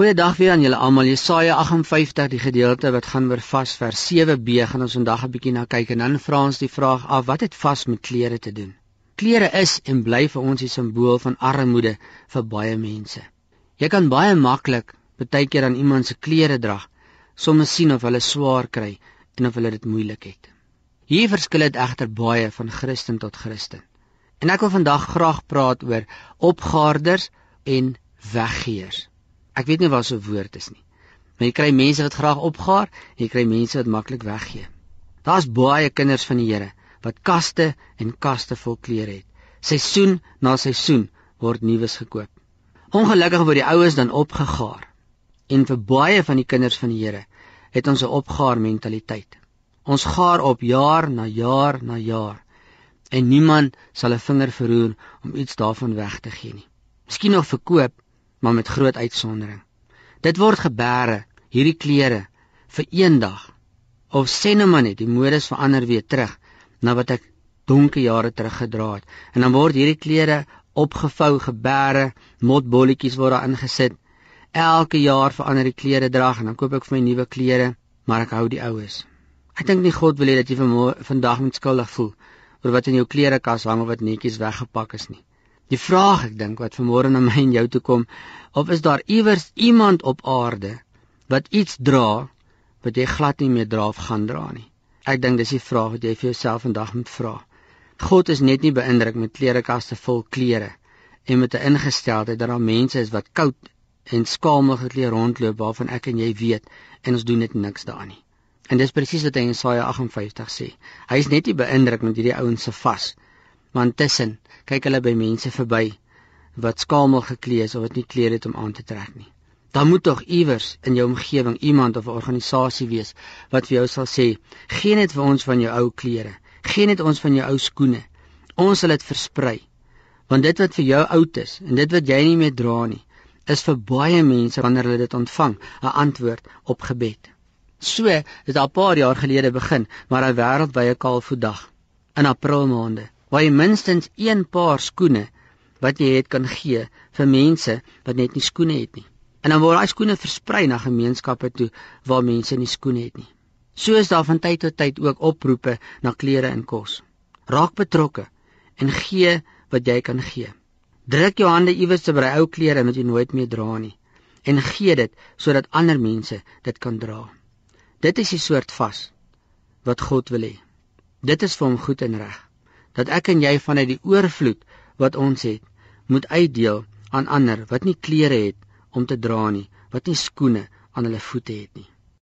Goeiedag weer aan julle almal. Jesaja 58, die gedeelte wat gaan oor vas vers 7b, gaan ons vandag 'n bietjie na kyk en dan vra ons die vraag af, wat het vas met klere te doen? Klere is en bly vir ons die simbool van armoede vir baie mense. Jy kan baie maklik baie keer aan iemand se klere dra, soms sien of hulle swaar kry en of hulle dit moeilik het. Hier verskil dit egter baie van Christen tot Christen. En ek wil vandag graag praat oor opgaarders en weggeers. Ek weet nie wat so 'n woord is nie. Maar jy kry mense wat graag opgaar, jy kry mense wat maklik weggee. Daar's baie kinders van die Here wat kaste en kaste vol klere het. Seisoen na seisoen word nuus gekoop. Ongelukkig word die oues dan opgegaar. En vir baie van die kinders van die Here het ons 'n opgaar mentaliteit. Ons gaar op jaar na jaar na jaar en niemand sal 'n vinger verroer om iets daarvan weg te gee nie. Miskien nog verkoop, maar met groot uitsondering. Dit word gebeere, hierdie klere vir eendag. Of sê nou maar net, die modes verander weer terug na wat ek donker jare terug gedra het. En dan word hierdie klere opgevou, gebeere, motbolletjies word daar ingesit. Elke jaar verander die klere drag en dan koop ek vir my nuwe klere, maar ek hou die oues. Ek dink nie God wil hê dat jy vandag moet skuldig voel oor wat in jou klerekas hang of wat netjies weggepak is nie. Die vraag ek dink wat vanmôre na my en jou toe kom, of is daar iewers iemand op aarde wat iets dra wat jy glad nie meer dra of gaan dra nie? Ek dink dis die vraag wat jy vir jouself vandag moet vra. God is net nie beïndruk met klerekaste vol klere en met 'n ingesteldheid dat daar mense is wat koud en skaamig gekleed rondloop waarvan ek en jy weet en ons doen net niks daaraan nie. En dis presies wat hy in Jesaja 58 sê. Hy is net nie beïndruk met hierdie ouens se vas, maar intussen kyk hulle by mense verby wat skamel geklee is of wat nie klere het om aan te trek nie. Dan moet tog iewers in jou omgewing iemand of 'n organisasie wees wat vir jou sal sê: "Geen net vir ons van jou ou klere, geen net ons van jou ou skoene. Ons sal dit versprei." Want dit wat vir jou oud is en dit wat jy nie meer dra nie, is vir baie mense wanneer hulle dit ontvang, 'n antwoord op gebed. So, dit al paar jaar gelede begin, maar 'n wêreldwye kaalvoetdag in April maande waar jy minstens een paar skoene wat jy het kan gee vir mense wat net nie skoene het nie. En dan word daai skoene versprei na gemeenskappe toe waar mense nie skoene het nie. So is daar van tyd tot tyd ook oproepe na klere en kos. Raak betrokke en gee wat jy kan gee. Druk jou hande iewers te by ou klere wat jy nooit meer dra nie en gee dit sodat ander mense dit kan dra. Dit is die soort vas wat God wil hê. Dit is vir hom goed en reg dat ek en jy vanuit die oorvloed wat ons het, moet uitdeel aan ander wat nie klere het om te dra nie, wat nie skoene aan hulle voete het nie.